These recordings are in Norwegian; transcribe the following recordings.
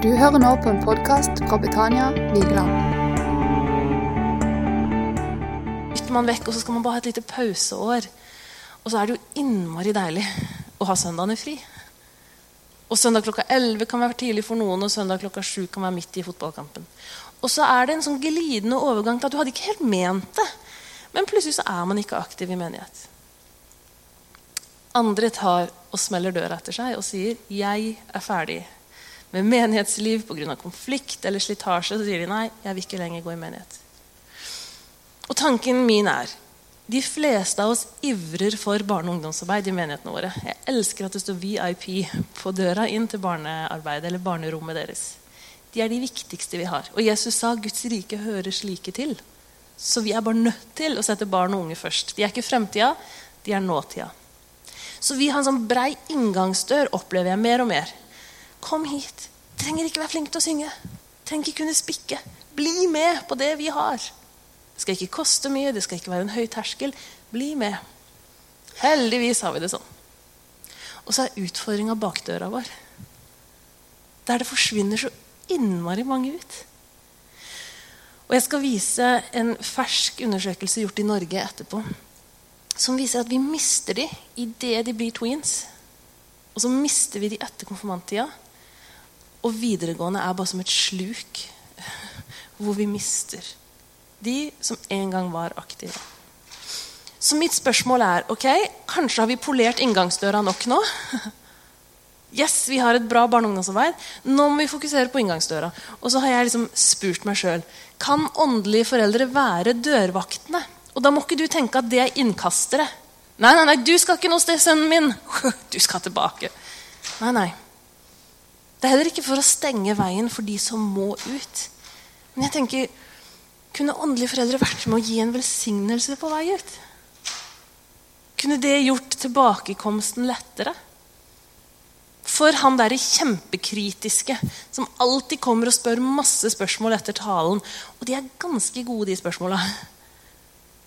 Du hører nå på en podkast fra Betania Vigeland. bytter man vekk, og så skal man bare ha et lite pauseår. Og så er det jo innmari deilig å ha søndagene fri. Og Søndag klokka 11 kan være tidlig for noen, og søndag klokka 7 kan være midt i fotballkampen. Og så er det en sånn glidende overgang til at du hadde ikke helt ment det. Men plutselig så er man ikke aktiv i menighet. Andre tar og smeller døra etter seg og sier 'jeg er ferdig'. Med menighetsliv pga. konflikt eller slitasje så sier de nei, jeg vil ikke lenger gå i menighet. Og tanken min er de fleste av oss ivrer for barne- og ungdomsarbeid i menighetene våre. Jeg elsker at det står VIP på døra inn til barnearbeidet eller barnerommet deres. De er de viktigste vi har. Og Jesus sa Guds rike hører slike til. Så vi er bare nødt til å sette barn og unge først. De er ikke fremtida, de er nåtida. Så vi har en sånn brei inngangsdør, opplever jeg mer og mer. Kom hit. Trenger ikke være flink til å synge. Trenger ikke kunne spikke. Bli med på det vi har. Det skal ikke koste mye, det skal ikke være en høy terskel. Bli med. Heldigvis har vi det sånn. Og så er utfordringa bakdøra vår. Der det forsvinner så innmari mange ut. Og Jeg skal vise en fersk undersøkelse gjort i Norge etterpå. Som viser at vi mister de idet de blir tweens. Og så mister vi de etter konfirmanttida. Og videregående er bare som et sluk hvor vi mister de som en gang var aktive. Så mitt spørsmål er ok, kanskje har vi polert inngangsdøra nok nå? Yes, vi har et bra barne- og ungdomsarbeid. Nå må vi fokusere på inngangsdøra. Og så har jeg liksom spurt meg sjøl kan åndelige foreldre være dørvaktene. Og da må ikke du tenke at det er innkastere. Nei, nei, nei, du skal ikke noe sted, sønnen min. Du skal tilbake. Nei, nei. Det er heller ikke for å stenge veien for de som må ut. Men jeg tenker, kunne åndelige foreldre vært med å gi en velsignelse på vei ut? Kunne det gjort tilbakekomsten lettere? For han derre kjempekritiske som alltid kommer og spør masse spørsmål etter talen. Og de er ganske gode, de spørsmåla.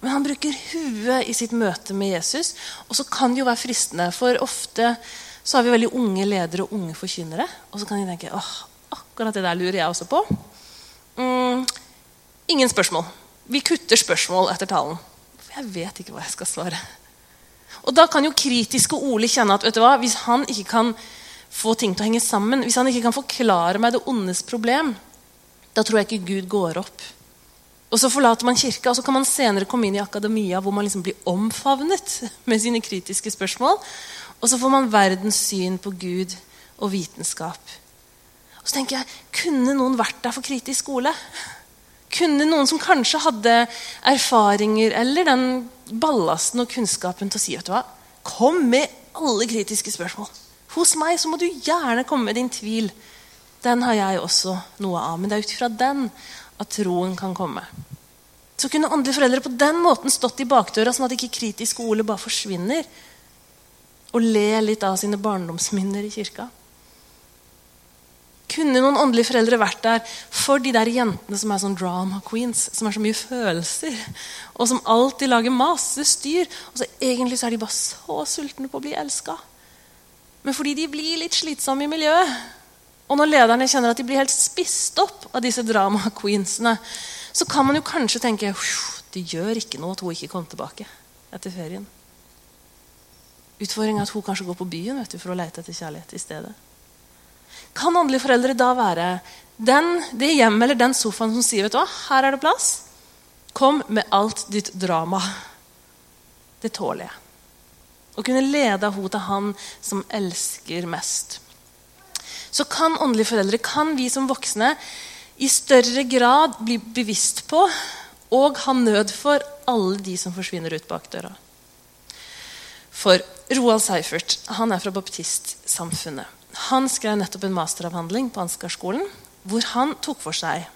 Men han bruker huet i sitt møte med Jesus. Og så kan det jo være fristende, for ofte så har vi veldig unge ledere og unge forkynnere. Og så kan de tenke åh, akkurat det der lurer jeg også på. Mm, ingen spørsmål. Vi kutter spørsmål etter talen. For jeg vet ikke hva jeg skal svare. Og da kan jo kritiske Ole kjenne at vet du hva, hvis han ikke kan få ting til å henge sammen, hvis han ikke kan forklare meg det ondes problem, da tror jeg ikke Gud går opp. Og Så forlater man kirka, og så kan man senere komme inn i akademia hvor man liksom blir omfavnet med sine kritiske spørsmål. Og så får man verdens syn på Gud og vitenskap. Og så tenker jeg, Kunne noen vært der for kritisk skole? Kunne noen som kanskje hadde erfaringer eller den ballasten og kunnskapen til å si vet du hva, Kom med alle kritiske spørsmål. Hos meg så må du gjerne komme med din tvil. Den har jeg også noe av. Men det er ut ifra den at troen kan komme. Så kunne åndelige foreldre på den måten stått i bakdøra, sånn at ikke kritisk skole bare forsvinner. Og le litt av sine barndomsminner i kirka. Kunne noen åndelige foreldre vært der for de der jentene som er sånn drama queens, som har så mye følelser, og som alltid lager masse styr, og så egentlig så er de bare så sultne på å bli elska? Men fordi de blir litt slitsomme i miljøet, og når lederne kjenner at de blir helt spist opp av disse drama queensene, så kan man jo kanskje tenke det gjør ikke noe at hun ikke kom tilbake etter ferien. Utfordringen er at hun kanskje går på byen vet du, for å lete etter kjærlighet i stedet. Kan åndelige foreldre da være den, det hjemmet eller den sofaen som sier vet du hva, her er det plass? Kom med alt ditt drama. Det tåler jeg. Å kunne lede henne til han som elsker mest. Så kan åndelige foreldre, kan vi som voksne i større grad bli bevisst på og ha nød for alle de som forsvinner ut bak døra. For Roald Seifert han er fra baptistsamfunnet. Han skrev nettopp en masteravhandling på Ansgarskolen hvor han tok for seg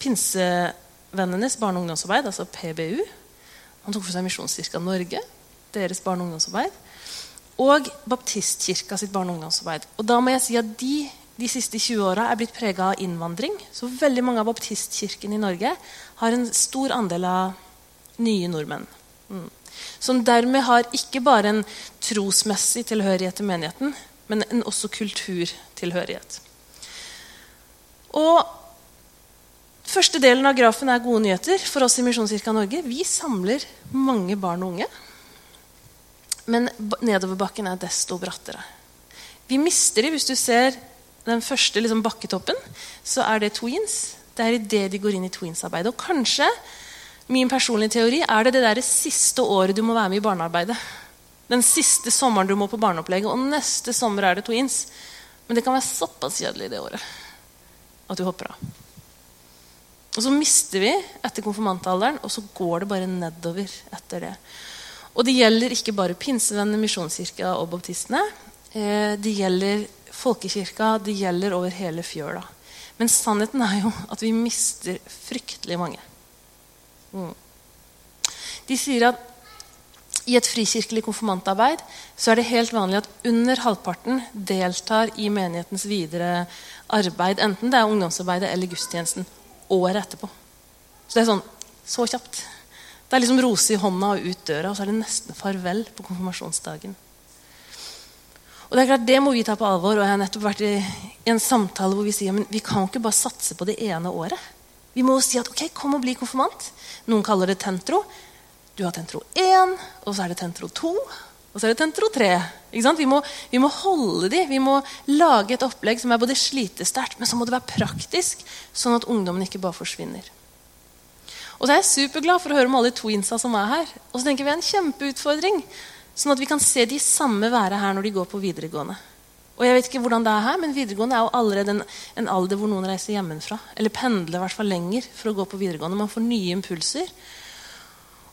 pinsevennenes barne- og ungdomsarbeid, altså PBU. Han tok for seg Misjonskirka Norge, deres barne- og ungdomsarbeid. Og Baptistkirka sitt barne- og ungdomsarbeid. Og da må jeg si at de de siste 20 åra er blitt prega av innvandring. Så veldig mange av baptistkirkene i Norge har en stor andel av nye nordmenn. Mm. Som dermed har ikke bare en trosmessig tilhørighet til menigheten, men en også kulturtilhørighet. Og Første delen av grafen er gode nyheter for oss i Misjonskirka Norge. Vi samler mange barn og unge. Men nedoverbakken er desto brattere. Vi mister de hvis du ser den første liksom, bakketoppen. Så er det tweens. Det er idet de går inn i tweens-arbeidet. Og kanskje min personlige teori er det det der siste året du må være med i barnearbeidet. Den siste sommeren du må på barneopplegget, og neste sommer er det twins. Men det kan være såpass kjedelig det året at du hopper av. Og så mister vi etter konfirmantalderen, og så går det bare nedover etter det. Og det gjelder ikke bare pinsevennene, Misjonskirka og baptistene. Eh, det gjelder folkekirka, det gjelder over hele fjøla. Men sannheten er jo at vi mister fryktelig mange. Mm. De sier at i et frikirkelig konfirmantarbeid så er det helt vanlig at under halvparten deltar i menighetens videre arbeid, enten det er ungdomsarbeidet eller gudstjenesten året etterpå. Så det er sånn så kjapt. Det er liksom rose i hånda og ut døra, og så er det nesten farvel på konfirmasjonsdagen. Og Det er klart, det må vi ta på alvor. og Jeg har nettopp vært i, en samtale hvor vi sier men vi kan ikke bare satse på det ene året. Vi må si at ok, kom og bli konfirmant. Noen kaller det tentro. Du har tentro 1, og så er det tentro 2, og så er det tentro 3. Vi må, vi, må, holde de, vi må lage et opplegg som er både slitesterkt, men så må det være praktisk, sånn at ungdommen ikke bare forsvinner. Og så er jeg superglad for å høre om alle tweensa som er her. Og så tenker vi en kjempeutfordring, sånn at vi kan se de samme være her når de går på videregående. Og jeg vet ikke hvordan det er her, men Videregående er jo allerede en, en alder hvor noen reiser hjemmefra. Eller pendler i hvert fall lenger for å gå på videregående. Man får nye impulser.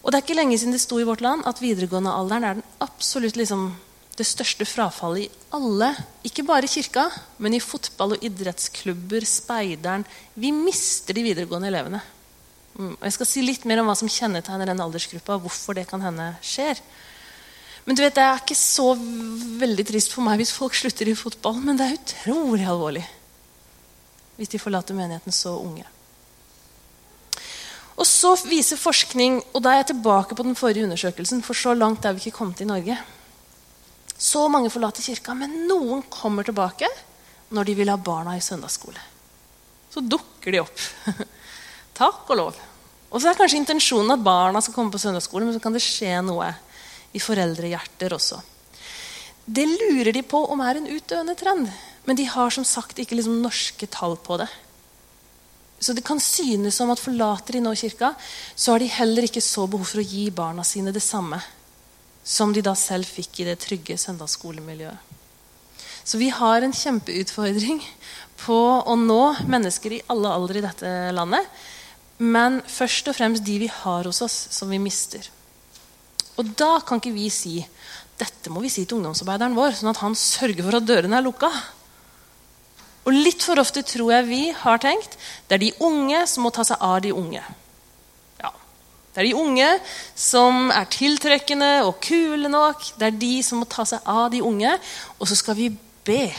Og det er ikke lenge siden det sto i vårt land at videregående-alderen er den absolutt liksom, det største frafallet i alle, ikke bare kirka, men i fotball og idrettsklubber, speideren. Vi mister de videregående elevene. Mm. Og jeg skal si litt mer om hva som kjennetegner den aldersgruppa, og hvorfor det kan hende skjer. Men du vet, Det er ikke så veldig trist for meg hvis folk slutter i fotball, men det er utrolig alvorlig hvis de forlater menigheten så unge. Og så viser forskning, og da er jeg tilbake på den forrige undersøkelsen, for så langt er vi ikke kommet i Norge. Så mange forlater kirka, men noen kommer tilbake når de vil ha barna i søndagsskole. Så dukker de opp. Takk og lov. Og så er kanskje intensjonen at barna skal komme på søndagsskole, men så kan det skje noe i foreldrehjerter også. Det lurer de på om er en utdøende trend, men de har som sagt ikke liksom norske tall på det. Så det kan synes som at forlater de nå kirka, så har de heller ikke så behov for å gi barna sine det samme som de da selv fikk i det trygge søndagsskolemiljøet. Så vi har en kjempeutfordring på å nå mennesker i alle aldre i dette landet. Men først og fremst de vi har hos oss, som vi mister. Og da kan ikke vi si dette må vi si til ungdomsarbeideren vår, sånn at han sørger for at dørene er lukka. Og litt for ofte tror jeg vi har tenkt det er de unge som må ta seg av de unge. Ja, Det er de unge som er tiltrekkende og kule nok. Det er de som må ta seg av de unge. Og så skal vi be.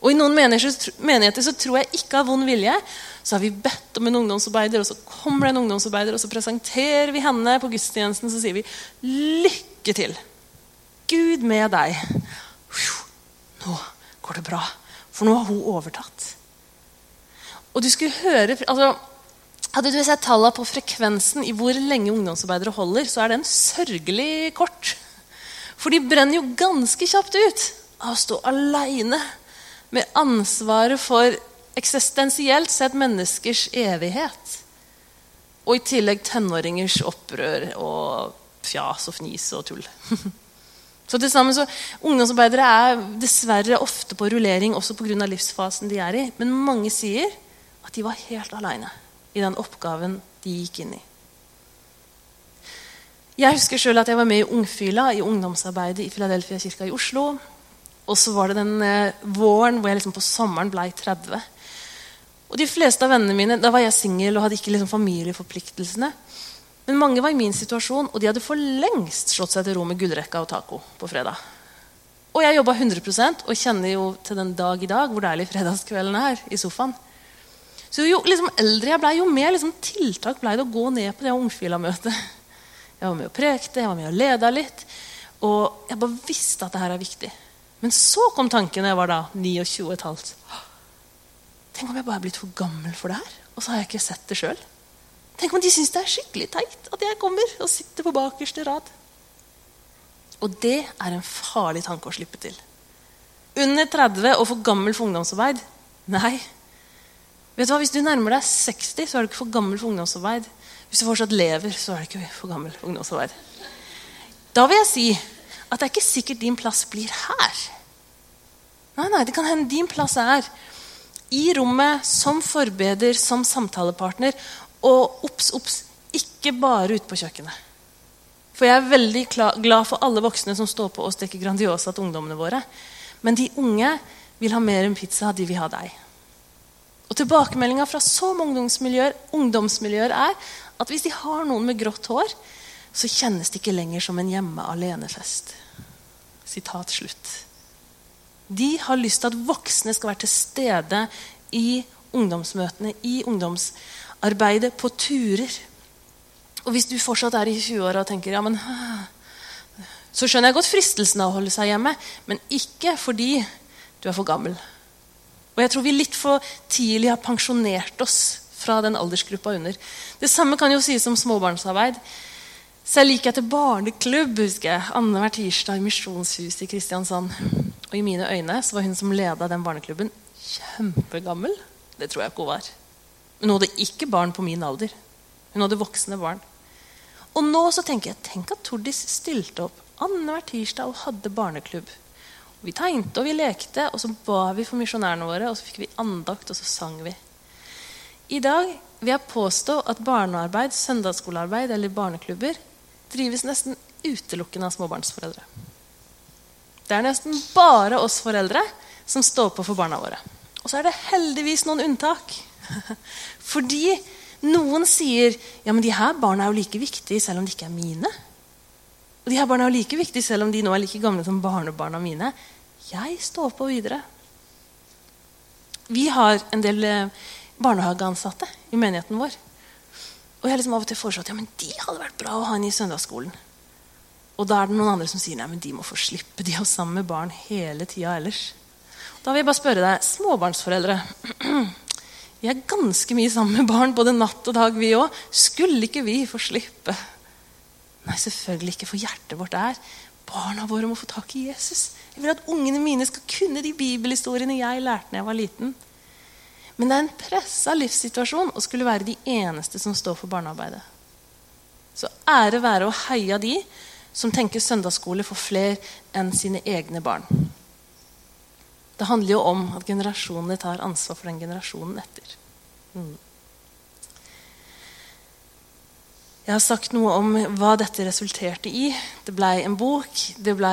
Og I noen menigheter så tror jeg ikke av vond vilje. Så har vi bedt om en ungdomsarbeider, og så kommer det en ungdomsarbeider, og så presenterer vi henne på gudstjenesten, så sier vi 'lykke til'. Gud med deg. Nå går det bra. For nå har hun overtatt. Og du skulle høre, altså, Hadde du sett tallene på frekvensen i hvor lenge ungdomsarbeidere holder, så er den sørgelig kort. For de brenner jo ganske kjapt ut av å stå aleine med ansvaret for eksistensielt sett menneskers evighet. Og i tillegg tenåringers opprør og fjas og fnis og tull. Så til sammen så, Ungdomsarbeidere er dessverre ofte på rullering også pga. livsfasen de er i. Men mange sier at de var helt aleine i den oppgaven de gikk inn i. Jeg husker sjøl at jeg var med i Ungfyla i ungdomsarbeidet i Philadelphia kirka i Oslo. Og så var det den eh, våren hvor jeg liksom på sommeren ble 30. Og de fleste av vennene mine, Da var jeg singel og hadde ikke liksom familieforpliktelsene. Men mange var i min situasjon, og de hadde for lengst slått seg til ro med gullrekka og taco på fredag. Og jeg jobba 100% og kjenner jo til den dag i dag hvor deilig fredagskvelden er i sofaen. Så jo liksom, eldre jeg ble, jo mer liksom, tiltak ble det å gå ned på det ungfila-møtet. Jeg var med og prekte, jeg var med og leda litt. Og jeg bare visste at det her er viktig. Men så kom tanken da jeg var da 29,5. Tenk om jeg bare er blitt for gammel for det her, og så har jeg ikke sett det sjøl. Tenk om de syns det er skikkelig teit at jeg kommer og sitter på bakerste rad. Og det er en farlig tanke å slippe til. Under 30 og for gammel for ungdomsarbeid? Nei. Vet du hva, Hvis du nærmer deg 60, så er du ikke for gammel for ungdomsarbeid. Hvis du fortsatt lever, så er du ikke for gammel for ungdomsarbeid. Da vil jeg si at det er ikke sikkert din plass blir her. Nei, nei, Det kan hende din plass er i rommet som forbeder, som samtalepartner. Og obs, obs, ikke bare ute på kjøkkenet. For jeg er veldig glad for alle voksne som står på og steker Grandiosa til ungdommene våre. Men de unge vil ha mer enn pizza. De vil ha deg. Og Tilbakemeldinga fra så mange ungdomsmiljøer, ungdomsmiljøer er at hvis de har noen med grått hår, så kjennes det ikke lenger som en hjemme alene-fest. Sitat slutt. De har lyst til at voksne skal være til stede i ungdomsmøtene, i ungdomsarbeidet, på turer. Og hvis du fortsatt er i 20-åra og tenker ja, men Så skjønner jeg godt fristelsen av å holde seg hjemme, men ikke fordi du er for gammel. Og jeg tror vi litt for tidlig har pensjonert oss fra den aldersgruppa under. Det samme kan jo sies om småbarnsarbeid. Selv liker jeg til barneklubb husker jeg, annenhver tirsdag i Misjonshuset i Kristiansand. Og i mine øyne så var hun som leda den barneklubben, kjempegammel. Det tror jeg ikke hun var. Men hun hadde ikke barn på min alder. Hun hadde voksne barn. Og nå så tenker jeg, tenk at Tordis stilte opp annenhver tirsdag og hadde barneklubb. Og vi tegnte og vi lekte, og så ba vi for misjonærene våre, og så fikk vi andakt, og så sang vi. I dag vil jeg påstå at barnearbeid, søndagsskolearbeid eller barneklubber drives nesten utelukkende av småbarnsforeldre. Det er nesten bare oss foreldre som står på for barna våre. Og så er det heldigvis noen unntak. Fordi noen sier ja, men de her barna er jo like viktige selv om de ikke er mine. Og de her barna er jo like viktige selv om de nå er like gamle som barnebarna mine. Jeg står på videre. Vi har en del eh, barnehageansatte i menigheten vår. Og jeg har liksom av og til foreslått ja, men de hadde vært bra å ha inn i søndagsskolen. Og da er det noen andre som sier nei, men de må få slippe. De har sammen med barn hele tida ellers. Da vil jeg bare spørre deg, småbarnsforeldre. Vi er ganske mye sammen med barn både natt og dag, vi òg. Skulle ikke vi få slippe? Nei, selvfølgelig ikke, for hjertet vårt er barna våre må få tak i Jesus. Jeg vil at ungene mine skal kunne de bibelhistoriene jeg lærte da jeg var liten. Men det er en pressa livssituasjon å skulle være de eneste som står for barnearbeidet. Så ære være å heie de som tenker søndagsskole for flere enn sine egne barn. Det handler jo om at generasjonene tar ansvar for den generasjonen etter. Mm. Jeg har sagt noe om hva dette resulterte i. Det blei en bok. Det, ble,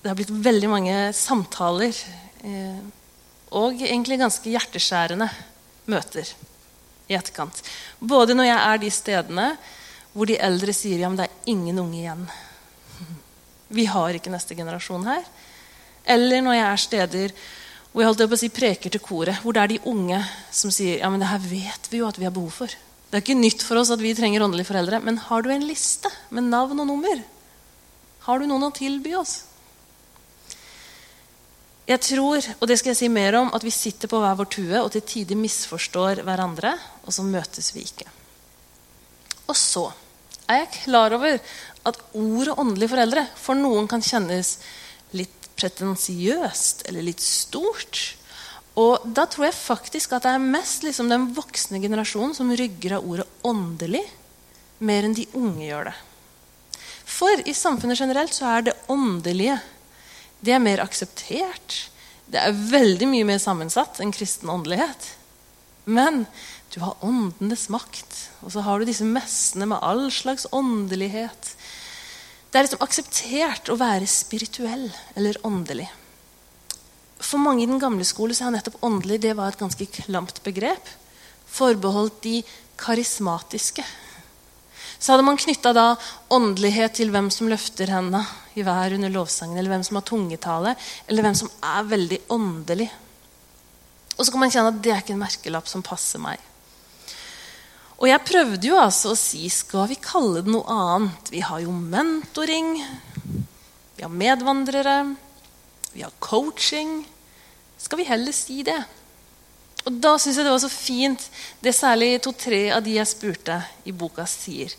det, har blitt veldig mange samtaler. Eh, og egentlig ganske hjerteskjærende møter i etterkant. Både når jeg er de stedene hvor de eldre sier ja, men det er ingen unge igjen. Vi har ikke neste generasjon her. Eller når jeg er steder hvor jeg holdt på å si preker til koret, hvor det er de unge som sier ja, men det her vet vi jo at vi har behov for. Det er ikke nytt for oss at vi trenger åndelige foreldre. Men har du en liste med navn og nummer? Har du noen å tilby oss? Jeg tror, og det skal jeg si mer om, at vi sitter på hver vår tue og til tider misforstår hverandre, og så møtes vi ikke. Og så er jeg klar over at ordet åndelige foreldre for noen kan kjennes litt pretensiøst eller litt stort. Og da tror jeg faktisk at det er mest liksom den voksne generasjonen som rygger av ordet åndelig, mer enn de unge gjør det. For i samfunnet generelt så er det åndelige det er mer akseptert. Det er veldig mye mer sammensatt enn kristen åndelighet. Men du har åndenes makt, og så har du disse messene med all slags åndelighet. Det er liksom akseptert å være spirituell eller åndelig. For mange i den gamle skole så er nettopp åndelig det var et ganske klamt begrep. Forbeholdt de karismatiske. Så hadde man knytta åndelighet til hvem som løfter hendene i hver under lovsangen, eller hvem som har tungetale, eller hvem som er veldig åndelig. Og så kan man kjenne at det er ikke en merkelapp som passer meg. Og jeg prøvde jo altså å si skal vi kalle det noe annet? Vi har jo mentoring, vi har medvandrere, vi har coaching. Skal vi heller si det? Og Da syns jeg det var så fint det særlig to-tre av de jeg spurte i boka, sier.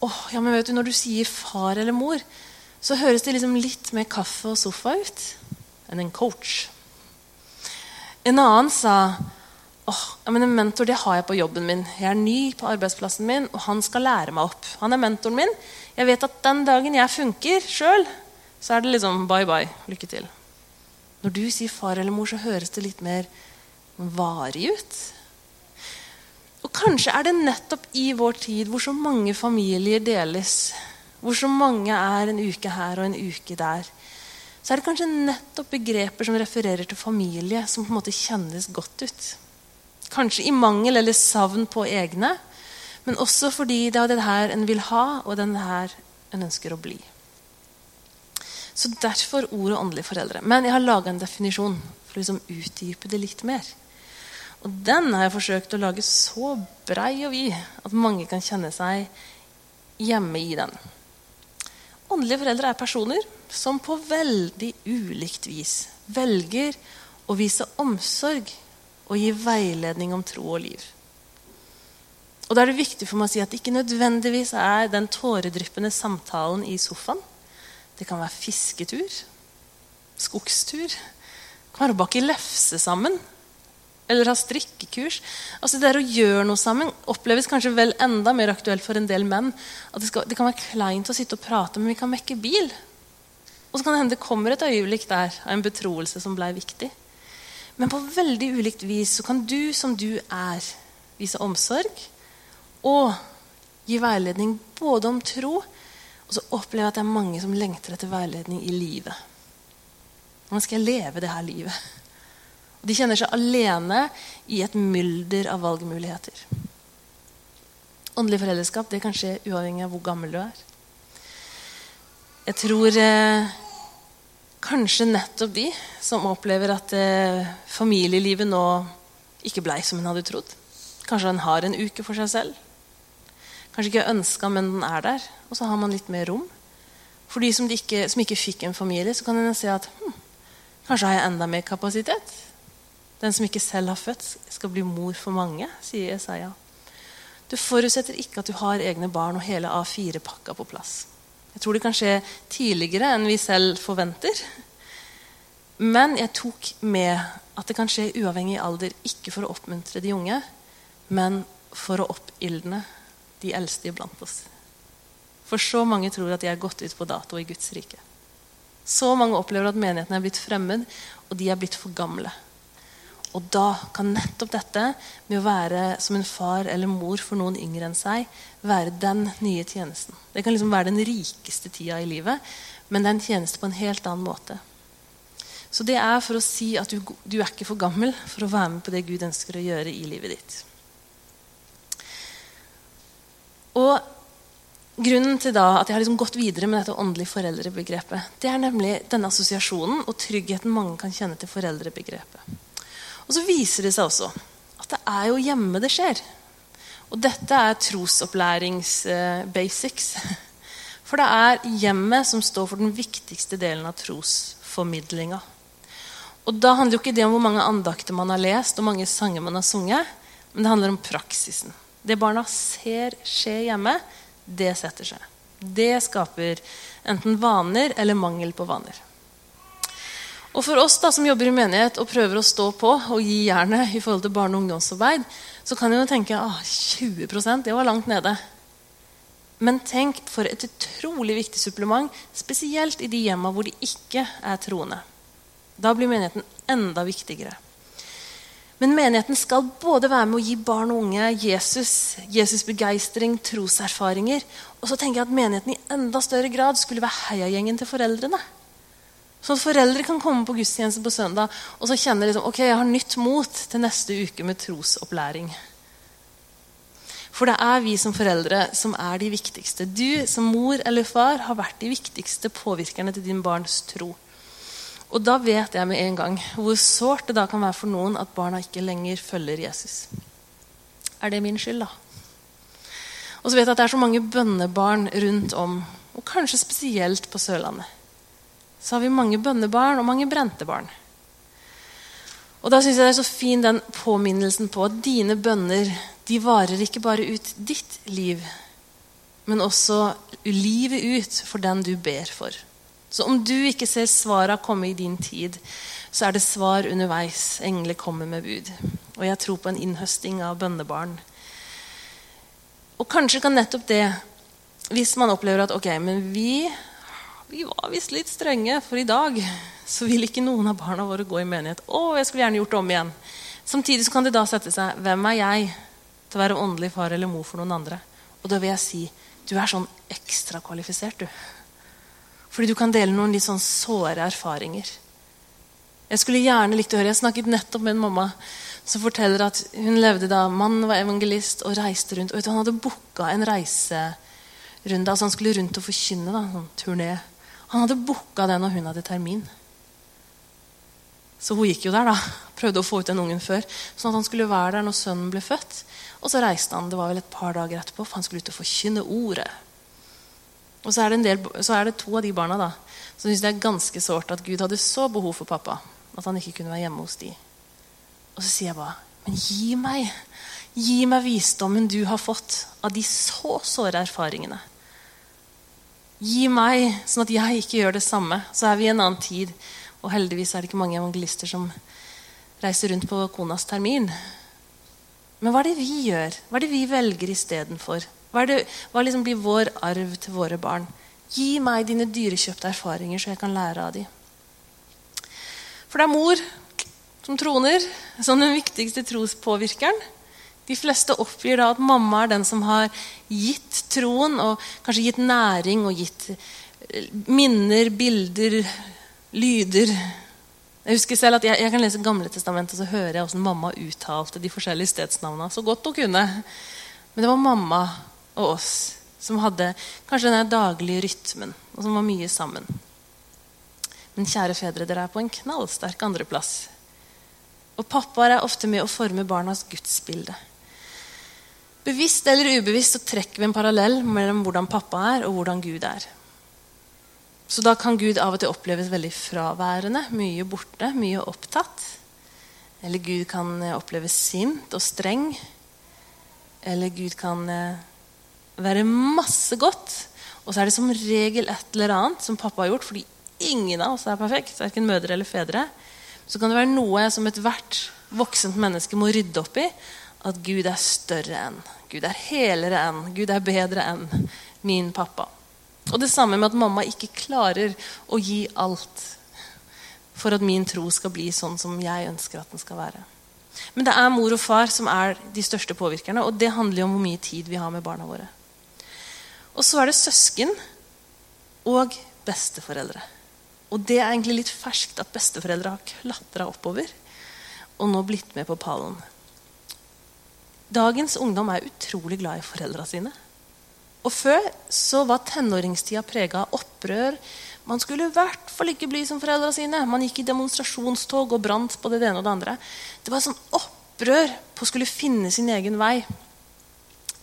Åh, ja, men vet du, Når du sier far eller mor, så høres det liksom litt mer kaffe og sofa ut enn en coach. En annen sa åh, men en mentor det har jeg på jobben min. Jeg er ny på arbeidsplassen min, og han skal lære meg opp. Han er mentoren min. Jeg vet at den dagen jeg funker sjøl, så er det liksom bye bye. Lykke til. Når du sier far eller mor, så høres det litt mer varig ut. Og kanskje er det nettopp i vår tid hvor så mange familier deles, hvor så mange er en uke her og en uke der, så er det kanskje nettopp begreper som refererer til familie, som på en måte kjennes godt ut. Kanskje i mangel eller savn på egne, men også fordi det er det her en vil ha, og den her en ønsker å bli. Så derfor ordet åndelige foreldre. Men jeg har laga en definisjon for å liksom utdype det litt mer. Og den har jeg forsøkt å lage så brei og vid at mange kan kjenne seg hjemme i den. Åndelige foreldre er personer som på veldig ulikt vis velger å vise omsorg og gi veiledning om tro og liv. Og Da er det viktig for meg å si at det ikke nødvendigvis er den tåredryppende samtalen i sofaen det kan være fisketur, skogstur. Det kan være å bake lefse sammen. Eller ha strikkekurs. Altså Det å gjøre noe sammen oppleves kanskje vel enda mer aktuelt for en del menn. At det, skal, det kan være kleint å sitte og prate, men vi kan mekke bil. Og så kan det hende det kommer et øyeblikk der av en betroelse som ble viktig. Men på veldig ulikt vis så kan du som du er, vise omsorg og gi veiledning både om tro og så opplever jeg at det er mange som lengter etter veiledning i livet. Hvordan skal jeg leve det her livet? De kjenner seg alene i et mylder av valgmuligheter. Åndelig foreldreskap det kan skje uavhengig av hvor gammel du er. Jeg tror eh, kanskje nettopp de som opplever at eh, familielivet nå ikke blei som en hadde trodd. Kanskje en har en uke for seg selv. Kanskje ikke ønska, men den er der. Og så har man litt mer rom. For de som, de ikke, som ikke, fikk en familie, så kan en se at hm, kanskje har jeg enda mer kapasitet. Den som ikke selv har født, skal bli mor for mange, sier Jesaja. Du forutsetter ikke at du har egne barn og hele A4-pakka på plass. Jeg tror det kan skje tidligere enn vi selv forventer. Men jeg tok med at det kan skje uavhengig alder, ikke for å oppmuntre de unge, men for å oppildne de eldste iblant oss. For så mange tror at de er gått ut på dato i Guds rike. Så mange opplever at menigheten er blitt fremmed, og de er blitt for gamle. Og da kan nettopp dette med å være som en far eller mor for noen yngre enn seg, være den nye tjenesten. Det kan liksom være den rikeste tida i livet, men det er en tjeneste på en helt annen måte. Så det er for å si at du, du er ikke for gammel for å være med på det Gud ønsker å gjøre i livet ditt. Og Grunnen til da at jeg har liksom gått videre med dette åndelige foreldrebegrepet, det er nemlig denne assosiasjonen og tryggheten mange kan kjenne til foreldrebegrepet. Og så viser det seg også at det er jo hjemme det skjer. Og dette er trosopplæringsbasics. For det er hjemmet som står for den viktigste delen av trosformidlinga. Og da handler jo ikke det om hvor mange andakter man har lest, og mange sanger man har sunget, men det handler om praksisen. Det barna ser skje hjemme, det setter seg. Det skaper enten vaner eller mangel på vaner. Og For oss da, som jobber i menighet og prøver å stå på og gi jernet i forhold til barne- og ungdomsarbeid, så kan en jo tenke ah, 20% det var langt nede. Men tenk for et utrolig viktig supplement, spesielt i de hjemma hvor de ikke er troende. Da blir menigheten enda viktigere. Men menigheten skal både være med å gi barn og unge Jesus, Jesusbegeistring, troserfaringer. Og så tenker jeg at menigheten i enda større grad skulle være heiagjengen til foreldrene. Sånn at foreldre kan komme på gudstjeneste på søndag og så kjenne liksom, ok, jeg har nytt mot til neste uke med trosopplæring. For det er vi som foreldre som er de viktigste. Du som mor eller far har vært de viktigste påvirkerne til din barns tro. Og da vet jeg med en gang hvor sårt det da kan være for noen at barna ikke lenger følger Jesus. Er det min skyld, da? Og så vet jeg at det er så mange bønnebarn rundt om, og kanskje spesielt på Sørlandet. Så har vi mange bønnebarn og mange brente barn. Og da syns jeg det er så fin den påminnelsen på at dine bønner de varer ikke bare ut ditt liv, men også livet ut for den du ber for. Så om du ikke ser svara komme i din tid, så er det svar underveis. Engler kommer med bud. Og jeg tror på en innhøsting av bønnebarn. Og kanskje kan nettopp det, hvis man opplever at ok, men vi, vi var visst litt strenge, for i dag så vil ikke noen av barna våre gå i menighet. Å, jeg skulle gjerne gjort det om igjen. Samtidig så kan det da sette seg hvem er jeg til å være åndelig far eller mor for noen andre? Og da vil jeg si du er sånn ekstra kvalifisert, du. Fordi du kan dele noen litt sånn såre erfaringer. Jeg skulle gjerne likt å høre, jeg snakket nettopp med en mamma som forteller at hun levde da mannen var evangelist og reiste rundt. og Han hadde booka en reiserunde. altså Han skulle rundt og forkynne. da, sånn turné. Han hadde booka det når hun hadde termin. Så hun gikk jo der, da. Prøvde å få ut den ungen før. Sånn at han skulle være der når sønnen ble født. Og så reiste han det var vel et par dager etterpå, for han skulle ut og forkynne ordet. Og så er, del, så er det to av de barna da, som syns det er ganske sårt at Gud hadde så behov for pappa at han ikke kunne være hjemme hos de. Og så sier jeg bare Men gi meg gi meg visdommen du har fått av de så såre erfaringene. Gi meg, sånn at jeg ikke gjør det samme. Så er vi i en annen tid. Og heldigvis er det ikke mange evangelister som reiser rundt på konas termin. Men hva er det vi gjør? Hva er det vi velger istedenfor? Hva, det, hva liksom blir vår arv til våre barn? Gi meg dine dyrekjøpte erfaringer, så jeg kan lære av dem. For det er mor som troner som den viktigste trospåvirkeren. De fleste oppgir da at mamma er den som har gitt troen, og kanskje gitt næring og gitt eh, minner, bilder, lyder. Jeg husker selv at jeg, jeg kan lese Gamle testamentet og så hører jeg hvordan mamma uttalte de forskjellige stedsnavnene så godt hun kunne. Men det var mamma og oss som hadde kanskje den daglige rytmen, og som var mye sammen. Men kjære fedre, dere er på en knallsterk andreplass. Og pappaer er ofte med å forme barnas gudsbilde. Bevisst eller ubevisst så trekker vi en parallell mellom hvordan pappa er, og hvordan Gud er. Så da kan Gud av og til oppleves veldig fraværende, mye borte, mye opptatt. Eller Gud kan oppleves sint og streng. Eller Gud kan eh, være masse godt. Og så er det som regel et eller annet som pappa har gjort, fordi ingen av oss er perfekt, verken mødre eller fedre. Så kan det være noe som ethvert voksent menneske må rydde opp i. At Gud er større enn, Gud er helere enn, Gud er bedre enn min pappa. Og det samme med at mamma ikke klarer å gi alt for at min tro skal bli sånn som jeg ønsker at den skal være. Men det er mor og far som er de største påvirkerne, og det handler jo om hvor mye tid vi har med barna våre. Og så er det søsken og besteforeldre. Og det er egentlig litt ferskt at besteforeldre har klatra oppover og nå blitt med på pallen. Dagens ungdom er utrolig glad i foreldra sine. Og Før så var tenåringstida prega av opprør. Man skulle i hvert fall ikke bli som foreldra sine. Man gikk i demonstrasjonstog og brant på det ene og det andre. Det var sånn opprør på å skulle finne sin egen vei.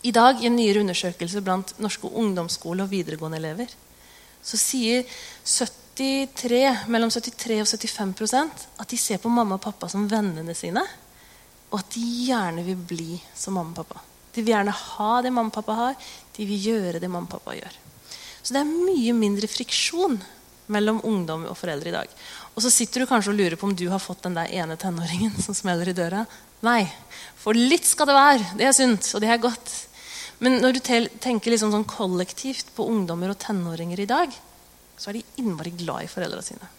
I dag, i en nyere undersøkelse blant norske ungdomsskole- og videregående elever, så sier 73, mellom 73 og 75% at de ser på mamma og pappa som vennene sine, og at de gjerne vil bli som mamma og pappa. De vil gjerne ha det mamma og pappa har. De vil gjøre det mamma og pappa gjør. Så det er mye mindre friksjon mellom ungdom og foreldre i dag. Og så sitter du kanskje og lurer på om du har fått den der ene tenåringen som smeller i døra. Nei. For litt skal det være. Det er sunt, og det er godt. Men når du tenker liksom sånn kollektivt på ungdommer og tenåringer i dag, så er de innmari glad i foreldra sine.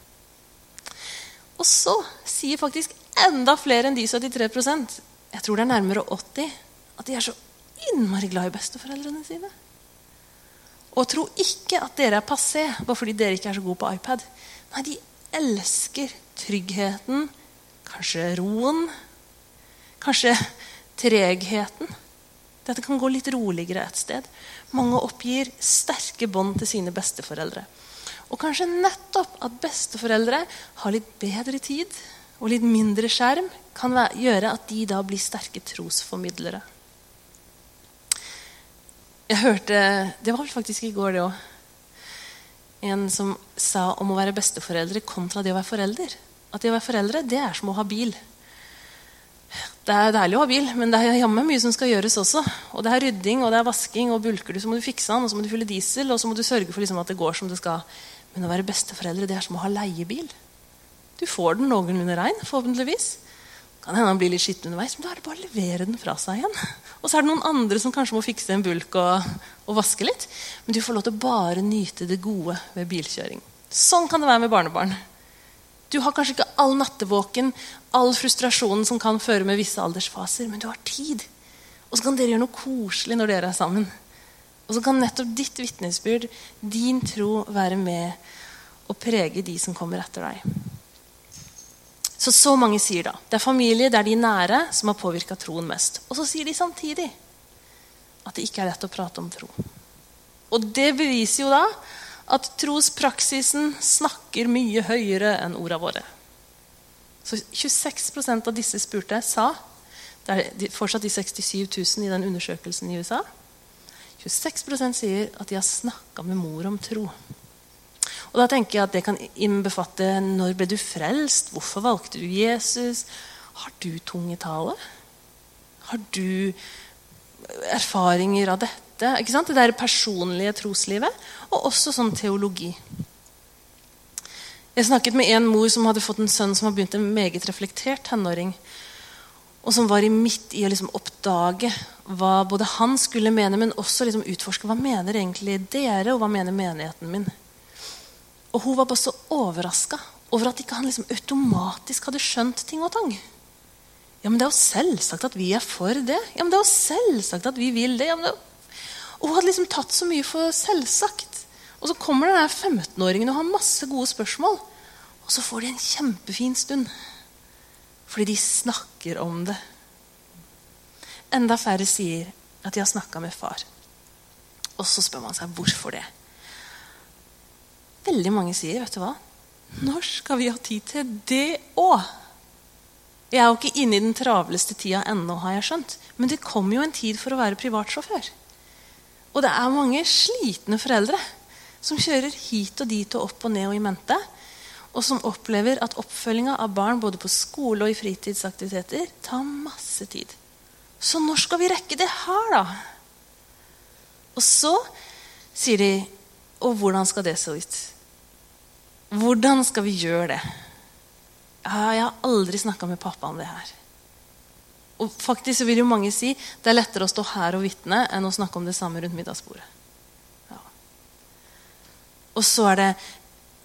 Og så sier faktisk enda flere enn de 73% jeg tror det er nærmere 80 at de er så innmari glad i besteforeldrene sine. Og tro ikke at dere er passé bare fordi dere ikke er så gode på iPad. Nei, de elsker tryggheten, kanskje roen, kanskje tregheten. Dette kan gå litt roligere et sted. Mange oppgir sterke bånd til sine besteforeldre. Og kanskje nettopp at besteforeldre har litt bedre tid og litt mindre skjerm, kan gjøre at de da blir sterke trosformidlere. Jeg hørte Det var vel faktisk i går, det òg. En som sa om å være besteforeldre kontra det å være forelder. At det å være foreldre, det er som å ha bil. Det er deilig å ha bil, men det er jammen mye som skal gjøres også. Og det er rydding, og det er vasking, og bulker du, så må du fikse den, og så må du fylle diesel, og så må du sørge for liksom at det går som det skal. Men å være besteforeldre, det er som å ha leiebil. Du får den noenlunde rein, forhåpentligvis. Kan hende han blir litt skitten underveis, men da er det bare å levere den fra seg igjen. Og så er det noen andre som kanskje må fikse en bulk og, og vaske litt. Men du får lov til å bare nyte det gode ved bilkjøring. Sånn kan det være med barnebarn. Du har kanskje ikke all nattevåken, all frustrasjonen som kan føre med visse aldersfaser, men du har tid. Og så kan dere gjøre noe koselig når dere er sammen. Og så kan nettopp ditt vitnesbyrd, din tro, være med og prege de som kommer etter deg. Så så mange sier da det er familie det er de nære som har påvirka troen mest. Og så sier de samtidig at det ikke er lett å prate om tro. Og det beviser jo da at trospraksisen snakker mye høyere enn orda våre. Så 26% av disse spurte sa Det er fortsatt de 67 000 i den undersøkelsen i USA. 26 sier at de har snakka med mor om tro. Og da tenker jeg at Det kan innbefatte når ble du frelst? Hvorfor valgte du Jesus? Har du tungetale? Har du erfaringer av dette? ikke sant? Det der personlige troslivet. Og også sånn teologi. Jeg snakket med en mor som hadde fått en sønn som har begynt en meget reflektert tenåring. Og som var i midt i å liksom oppdage hva både han skulle mene, men også liksom utforske hva mener egentlig dere, og hva mener menigheten min. Og hun var bare så overraska over at ikke han liksom automatisk hadde skjønt ting og tang. Ja, men Det er jo selvsagt at vi er for det. Ja, men Det er jo selvsagt at vi vil det. Ja, det og hun hadde liksom tatt så mye for selvsagt. Og så kommer den 15-åringen og har masse gode spørsmål. Og så får de en kjempefin stund. Fordi de snakker om det. Enda færre sier at de har snakka med far. Og så spør man seg hvorfor det. Veldig mange sier, vet du hva Når skal vi ha tid til det òg? Jeg er jo ikke inne i den travleste tida ennå, har jeg skjønt. Men det kommer jo en tid for å være privatsjåfør. Og det er mange slitne foreldre som kjører hit og dit og opp og ned og i mente. Og som opplever at oppfølginga av barn både på skole og i fritidsaktiviteter tar masse tid. Så når skal vi rekke det her, da? Og så sier de Og hvordan skal det se ut? Hvordan skal vi gjøre det? Jeg har aldri snakka med pappa om det her. Og faktisk vil jo mange si det er lettere å stå her og vitne enn å snakke om det samme rundt middagsbordet. Ja. Og så er det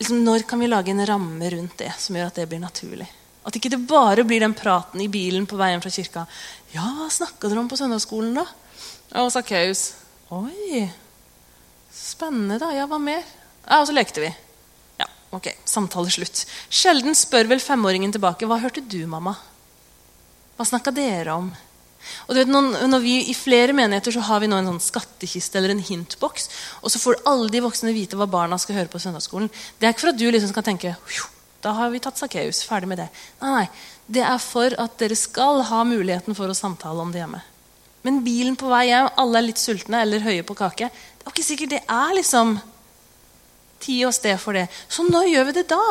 liksom, Når kan vi lage en ramme rundt det som gjør at det blir naturlig? At ikke det bare blir den praten i bilen på veien fra kirka. Ja, hva snakka dere om på søndagsskolen, da? Ja, og Sakkeus. Oi. Spennende, da. Ja, hva mer? Ja, Og så lekte vi. Ok. Samtale slutt. Sjelden spør vel femåringen tilbake. Hva hørte du, mamma? Hva snakka dere om? Og du vet, når vi I flere menigheter så har vi nå en sånn skattkiste eller en hintboks. Og så får alle de voksne vite hva barna skal høre på søndagsskolen. Det er ikke for at du liksom skal tenke da har vi tatt Sakkeus. Ferdig med det. Nei, nei. Det er for at dere skal ha muligheten for å samtale om det hjemme. Men bilen på vei hjem, alle er litt sultne eller høye på kake. Det er ikke sikkert det er liksom tid og sted for det. Så når gjør vi det da?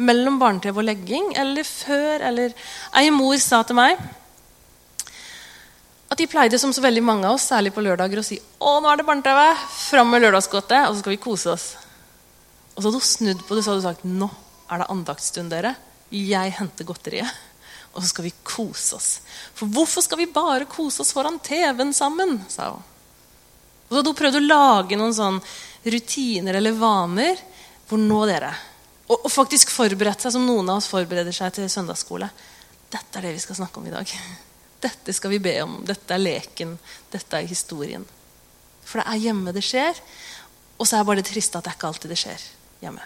mellom barne-TV og legging, eller før, eller Ei mor sa til meg at de pleide som så veldig mange av oss, særlig på lørdager, å si å, nå er det barne-TV, fram med lørdagsgodtet, og så skal vi kose oss. Og så hadde hun snudd på det så hadde hun sagt nå er det andaktsstund, dere. Jeg henter godteriet. Og så skal vi kose oss. For hvorfor skal vi bare kose oss foran TV-en sammen? sa hun. Og så hadde hun prøvd å lage noen sånn rutiner eller vaner hvor nå, dere og, og faktisk forberedt seg som noen av oss forbereder seg til søndagsskole. Dette er det vi skal snakke om i dag. Dette skal vi be om. Dette er leken. Dette er historien. For det er hjemme det skjer. Og så er bare det triste at det er ikke alltid det skjer hjemme.